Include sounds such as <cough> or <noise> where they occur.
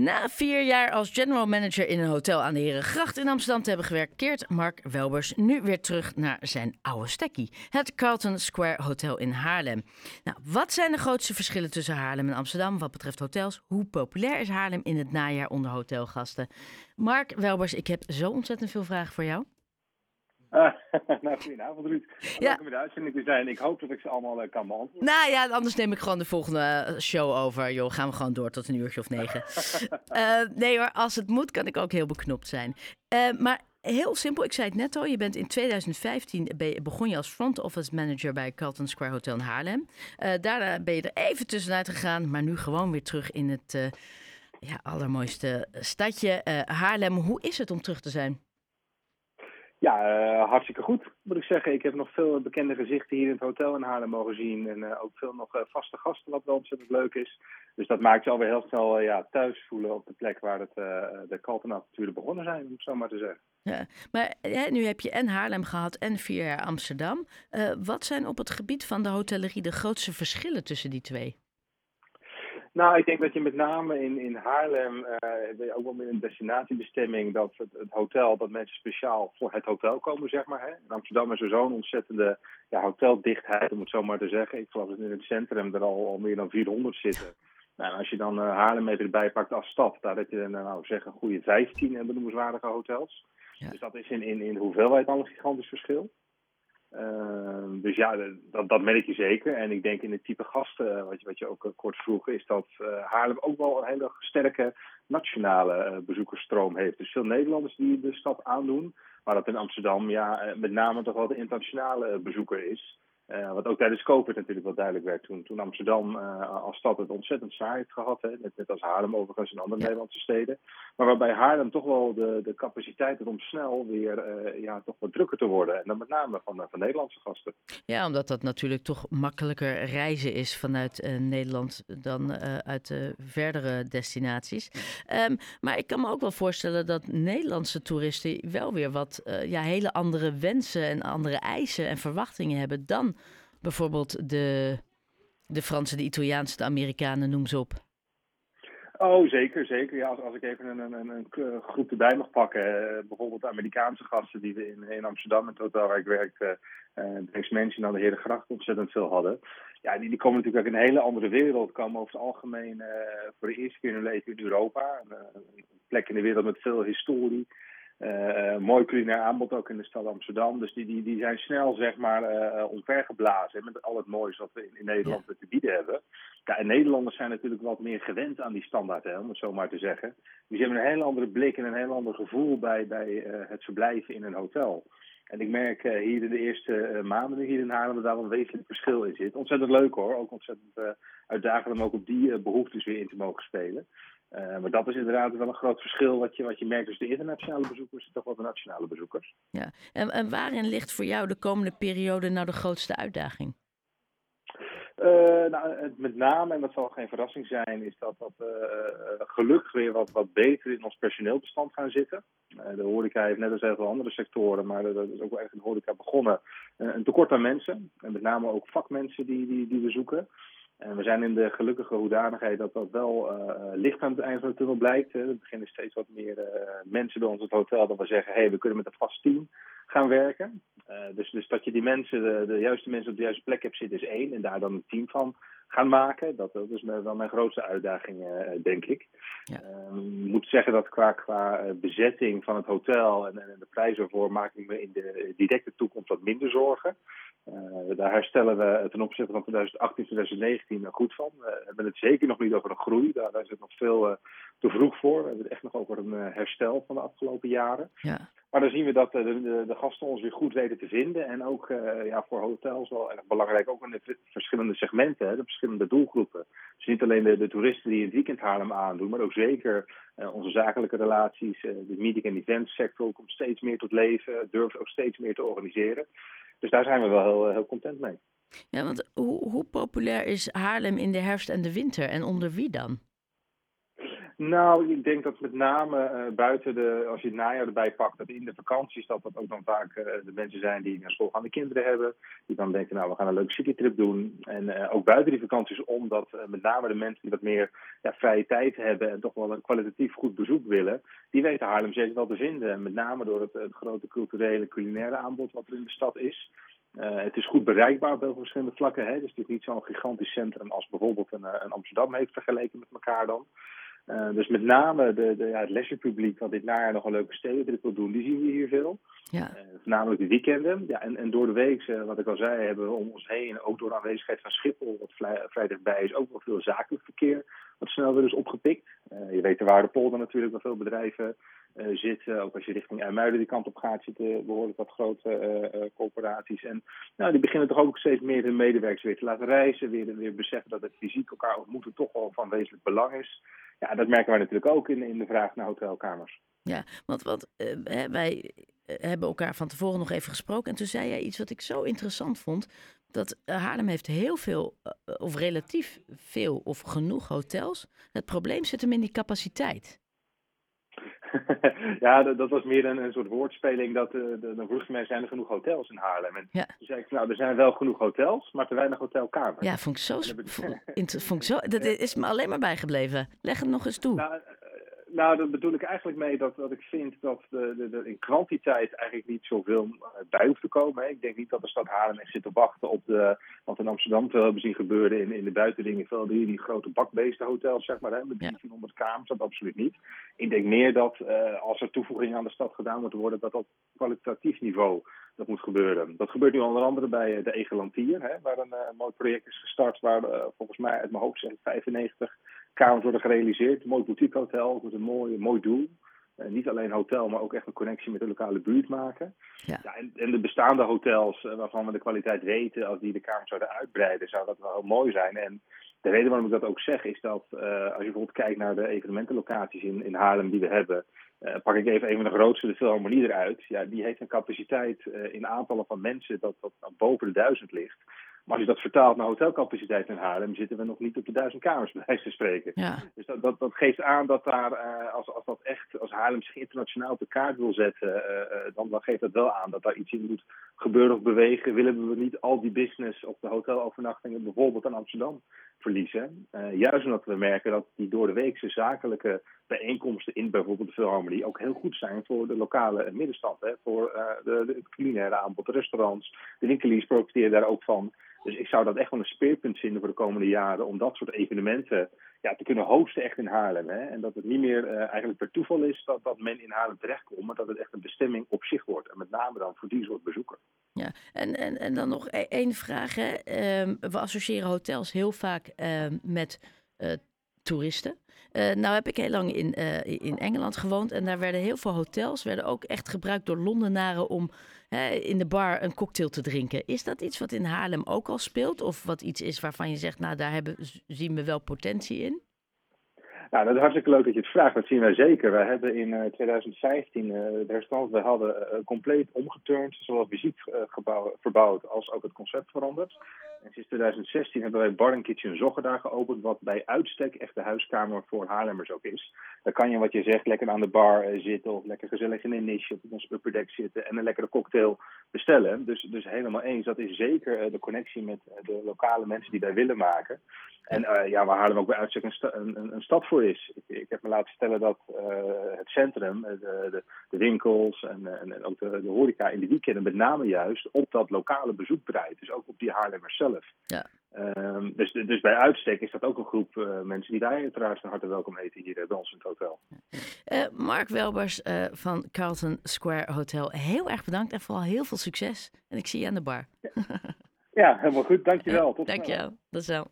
Na vier jaar als general manager in een hotel aan de Herengracht in Amsterdam te hebben gewerkt, keert Mark Welbers nu weer terug naar zijn oude stekkie, het Carlton Square Hotel in Haarlem. Nou, wat zijn de grootste verschillen tussen Haarlem en Amsterdam wat betreft hotels? Hoe populair is Haarlem in het najaar onder hotelgasten? Mark Welbers, ik heb zo ontzettend veel vragen voor jou. Uh, <laughs> nou, goedenavond Ruud. Ja. Leuk om in de uitzending te zijn. Ik hoop dat ik ze allemaal uh, kan beantwoorden. Nou ja, anders neem ik gewoon de volgende eh, show over. Joh, gaan we gewoon door tot een uurtje of negen. uh, <laughs> nee hoor, als het moet kan ik ook heel beknopt zijn. maar heel simpel, ik zei het net al. Je bent in 2015 begon je als front office manager bij Carlton Square Hotel in Haarlem. daarna ben je er even tussenuit gegaan, maar nu gewoon weer terug in het ja, allermooiste stadje Haarlem. Hoe is het om terug te zijn? Ja, uh, hartstikke goed, moet ik zeggen. Ik heb nog veel bekende gezichten hier in het hotel in Haarlem mogen zien. En uh, ook veel nog uh, vaste gasten, wat wel ontzettend leuk is. Dus dat maakt je alweer heel snel ja, thuis voelen op de plek waar het, de Kaltenavonturen begonnen zijn, om het zo maar te zeggen. Ja, maar nu heb je en Haarlem gehad en vier Amsterdam. wat zijn op het gebied van de hotellerie de grootste verschillen tussen die twee? Nou, ik denk dat je met name in, in Haarlem, uh, ook wel met een destinatiebestemming, dat het, het, hotel, dat mensen speciaal voor het hotel komen, zeg maar. Hè. In Amsterdam is er zo'n ontzettende ja, hoteldichtheid, om het zo maar te zeggen. Ik geloof dat in het centrum er al, al meer dan 400 zitten. Nou, als je dan uh, Haarlem even erbij pakt als stad, daar heb je nou zeg een goede 15 benoemenswaardige hotels. Ja. Dus dat is in, in, in hoeveelheid al een gigantisch verschil. Uh, dus ja, dat, dat merk je zeker. En ik denk in het type gasten, eh, wat je, wat je ook kort vroeg, is dat uh, Haarlem ook wel een hele sterke nationale bezoekersstroom heeft. Dus veel Nederlanders die de stad aandoen. Maar dat in Amsterdam ja, met name toch wel de internationale bezoeker is. Uh, wat ook tijdens COVID natuurlijk wel duidelijk werd. Toen, toen Amsterdam uh, als stad het ontzettend zwaar heeft gehad. Hè, net, net als Haarlem overigens en andere Nederlandse steden. Maar waarbij Haarlem toch wel de, de capaciteit heeft om snel weer uh, ja, toch wat drukker te worden. En dan met name van, van Nederlandse gasten. Ja, omdat dat natuurlijk toch makkelijker reizen is vanuit Nederland dan uit verdere destinaties. Um, maar ik kan me ook wel voorstellen dat Nederlandse toeristen wel weer wat ja, hele andere wensen en andere eisen en verwachtingen hebben dan bijvoorbeeld de, de Fransen, de Italiaanse, de Amerikanen, noem ze op? Oh, zeker, zeker. Ja, als, als ik even een, een, een groep erbij mag pakken. Eh, bijvoorbeeld de Amerikaanse gasten die we in, in Amsterdam, het hotel waar ik werkte, uh, uh, mensen aan de Heerde Gracht ontzettend veel hadden. Ja, die, die komen natuurlijk uit een hele andere wereld. Komen over het algemeen uh, voor de eerste keer in hun leven in Europa. Een plek in de wereld met veel historie. Uh, mooi culinair aanbod ook in de stad Amsterdam. Dus die, die, die zijn snel zeg maar uh, omvergeblazen met al het moois wat we in, in Nederland ja. te bieden hebben. Ja, en Nederlanders zijn natuurlijk wat meer gewend aan die standaard, hè, om het zo maar te zeggen. Die hebben een hele andere blik en een heel ander gevoel bij, bij uh, het verblijven in een hotel. En ik merk uh, hier in de eerste uh, maanden hier in Haarlem dat daar wel een wezenlijk verschil in zit. Ontzettend leuk hoor, ook ontzettend uh, uitdagend om ook op die behoeftes weer in te mogen spelen. Maar dat is inderdaad wel een groot verschil wat je, wat je merkt tussen de internationale bezoekers en toch wel de nationale bezoekers. Ja, en, en waarin ligt voor jou de komende periode nou de grootste uitdaging? Uh, nou, met name, en dat zal geen verrassing zijn, is dat dat uh, gelukkig weer wat, wat beter in ons personeelbestand gaan zitten. de horeca heeft net als heel veel andere sectoren, maar dat is ook wel echt in de horeca begonnen. een tekort aan mensen, en met name ook vakmensen die, die, die we zoeken. En we zijn in de gelukkige hoedanigheid dat dat wel uh, licht aan het eind van de tunnel blijkt. Er beginnen steeds wat meer uh, mensen bij ons het hotel dat we zeggen, hé, hey, we kunnen met een vast team gaan werken. Dus, dus dat je die mensen, de, juiste mensen op de juiste plek hebt zitten is één. En daar dan een team van gaan maken. Dat, dat is wel mijn grootste uitdaging, denk ik. Ja. Ik moet zeggen dat qua, qua bezetting van het hotel en, en de prijzen ervoor maak ik me in de directe toekomst wat minder zorgen. Uh, daar herstellen we ten opzichte van 2018, 2019 goed van. We hebben het zeker nog niet over een groei. Daar, daar is het nog veel uh, te vroeg voor. We hebben het echt nog over een herstel van de afgelopen jaren. Ja. Maar dan zien we dat de, de, de, gasten ons weer goed weten te vinden. En ook ja, voor hotels wel erg belangrijk. Ook in de verschillende segmenten, hè, de verschillende doelgroepen. Dus niet alleen de, toeristen die in het weekend Haarlem aandoen. Maar ook zeker onze zakelijke relaties. de meeting- en event sector komt steeds meer tot leven. Durft ook steeds meer te organiseren. Dus daar zijn we wel heel, heel content mee. Ja, want hoe, hoe populair is Haarlem in de herfst en de winter en onder wie dan? Nou, ik denk dat met name uh, buiten de, als je het najaar erbij pakt, dat in de vakanties dat dat ook dan vaak uh, de mensen zijn die naar school gaan de kinderen hebben. Die dan denken, nou, we gaan een leuke citytrip doen. En uh, ook buiten die vakanties, omdat met name de mensen die wat meer ja, vrije tijd hebben en toch wel een kwalitatief goed bezoek willen, die weten Haarlem zeker wel te vinden. En met name door het, het grote culturele, culinaire aanbod wat er in de stad is. Het is goed bereikbaar op verschillende vlakken. Hè? Dus het is niet zo'n gigantisch centrum als bijvoorbeeld een, een Amsterdam heeft vergeleken met elkaar dan. Uh, dus met name de, de, ja, het leisurepubliek wat dit najaar nog een leuke stedentrip wil doen, die zien we hier veel. Ja. Uh, voornamelijk de weekenden. Ja, en, en door de week, uh, wat ik al zei, hebben we om ons heen, ook door de aanwezigheid van Schiphol, wat vrij, vrij dichtbij is, ook wel veel zakelijk verkeer wat snel weer is opgepikt. Je weet de Waardepolder natuurlijk, waar veel bedrijven zitten. Ook als je richting IJmuiden die kant op gaat, zitten behoorlijk wat grote corporaties. En nou, die beginnen toch ook steeds meer hun medewerkers weer te laten reizen, weer, weer beseffen dat het fysiek elkaar ontmoeten toch wel van wezenlijk belang is. Ja, dat merken wij natuurlijk ook in, in de vraag naar hotelkamers. Ja, want wat, wij hebben elkaar van tevoren nog even gesproken. En toen zei jij iets wat ik zo interessant vond. Dat Haarlem heeft heel veel, of relatief veel, of genoeg hotels. Het probleem zit hem in die capaciteit. <laughs> ja, dat, dat, was meer een, een soort woordspeling. Dat, uh, dan vroeg je mij, zijn er genoeg hotels in Haarlem? En ja. toen zei ik, nou, er zijn wel genoeg hotels, maar te weinig hotelkamers. Ja, vond ik zo... <laughs> vond ik zo dat is me alleen maar bijgebleven. Leg het nog eens toe. Nou, nou, dat bedoel ik eigenlijk mee dat, dat ik vind dat de, de, de in kwantiteit eigenlijk niet zoveel eh, bij hoeft te komen. Hè. Ik denk niet dat de stad Haarlem echt zit te wachten op de, wat in Amsterdam veel hebben zien gebeuren in, in de buitendingen. Veel die, die grote bakbeestenhotels, zeg maar, hè, met 1300 ja. kamers, dat absoluut niet. Ik denk meer dat uh, als er toevoegingen aan de stad gedaan moeten worden, dat op kwalitatief niveau dat moet gebeuren. Dat gebeurt nu onder andere bij eh, de Egelantier, hè, waar een, mooi project is gestart, waar uh, volgens mij uit mijn hoofd zijn 95 kamers worden gerealiseerd. Een mooi boutiquehotel met een mooi, mooi doel. Uh, niet alleen hotel, maar ook echt een connectie met de lokale buurt maken. Ja. ja en, en, de bestaande hotels, uh, waarvan we de kwaliteit weten, als die de kamers zouden uitbreiden, zou dat wel heel mooi zijn. En de reden waarom ik dat ook zeg, is dat uh, als je bijvoorbeeld kijkt naar de evenementenlocaties in, in Haarlem die we hebben, pak ik even een van de grootste, de Philharmonie eruit. Ja, die heeft een capaciteit in aantallen van mensen dat, dat boven de duizend ligt. Maar als je dat vertaalt naar hotelcapaciteit in Haarlem, zitten we nog niet op de duizend kamers, bij wijze te spreken. Ja. Dus dat, dat, dat, geeft aan dat daar, uh, als, als dat echt, als Haarlem zich internationaal op de kaart wil zetten, uh, dan, dan geeft dat wel aan dat daar iets in moet gebeuren of bewegen. Willen we niet al die business of de hotelovernachtingen bijvoorbeeld aan Amsterdam verliezen? Uh, juist omdat we merken dat die door de weekse zakelijke bijeenkomsten in bijvoorbeeld de Philharmonie ook heel goed zijn voor de lokale middenstand. Hè? Voor de, de, het culinaire aanbod, de restaurants, de winkeliers profiteren daar ook van. Dus ik zou dat echt wel een speerpunt vinden voor de komende jaren om dat soort evenementen ja, te kunnen hosten echt in Haarlem. Hè? En dat het niet meer uh, eigenlijk per toeval is dat, dat men in Haarlem terechtkomt, maar dat het echt een bestemming op zich wordt. En met name dan voor die soort bezoeker. Ja, en, en, en dan nog e-, één vraag. Hè. Um, we associëren hotels heel vaak um, met uh, toeristen. Uh, nou heb ik heel lang in, uh, in Engeland gewoond en daar werden heel veel hotels werden ook echt gebruikt door Londenaren om in de bar een cocktail te drinken. Is dat iets wat in Haarlem ook al speelt? Of wat iets is waarvan je zegt, nou daar hebben, zien we wel potentie in? Nou, dat is hartstikke leuk dat je het vraagt. Dat zien wij zeker. Wij hebben in uh, 2015 uh, de restaurant, we hadden compleet omgeturnd, zowel fysiek uh, verbouwd als ook het concept veranderd. En sinds 2016 hebben wij Bar Kitchen Zogger daar geopend, wat bij uitstek echt de huiskamer voor Haarlemmers ook is. Daar kan je, wat je zegt, lekker aan de bar eh, zitten of lekker gezellig in een niche op ons upperdeck zitten en een lekkere cocktail bestellen. Dus, dus helemaal eens, dat is zeker eh, de connectie met eh, de lokale mensen die wij willen maken. En ja, waar Haarlem ook bij uitstek een, een, stad voor is. Ik, ik, heb me laten stellen dat het centrum, de, de, de winkels en, en, ook de, horeca in de weekenden met name juist op dat lokale bezoek draait. Dus ook op die Haarlemmers zelf. Ja. Um, dus, dus bij uitstek is dat ook een groep uh, mensen die wij uiteraard van harte welkom heten hier bij ons in het hotel. Uh, Mark Welbers uh, van Carlton Square Hotel, heel erg bedankt en vooral heel veel succes. En ik zie je aan de bar. ja, helemaal goed. Dankjewel. <laughs> Tot Dankjewel. Dat is wel.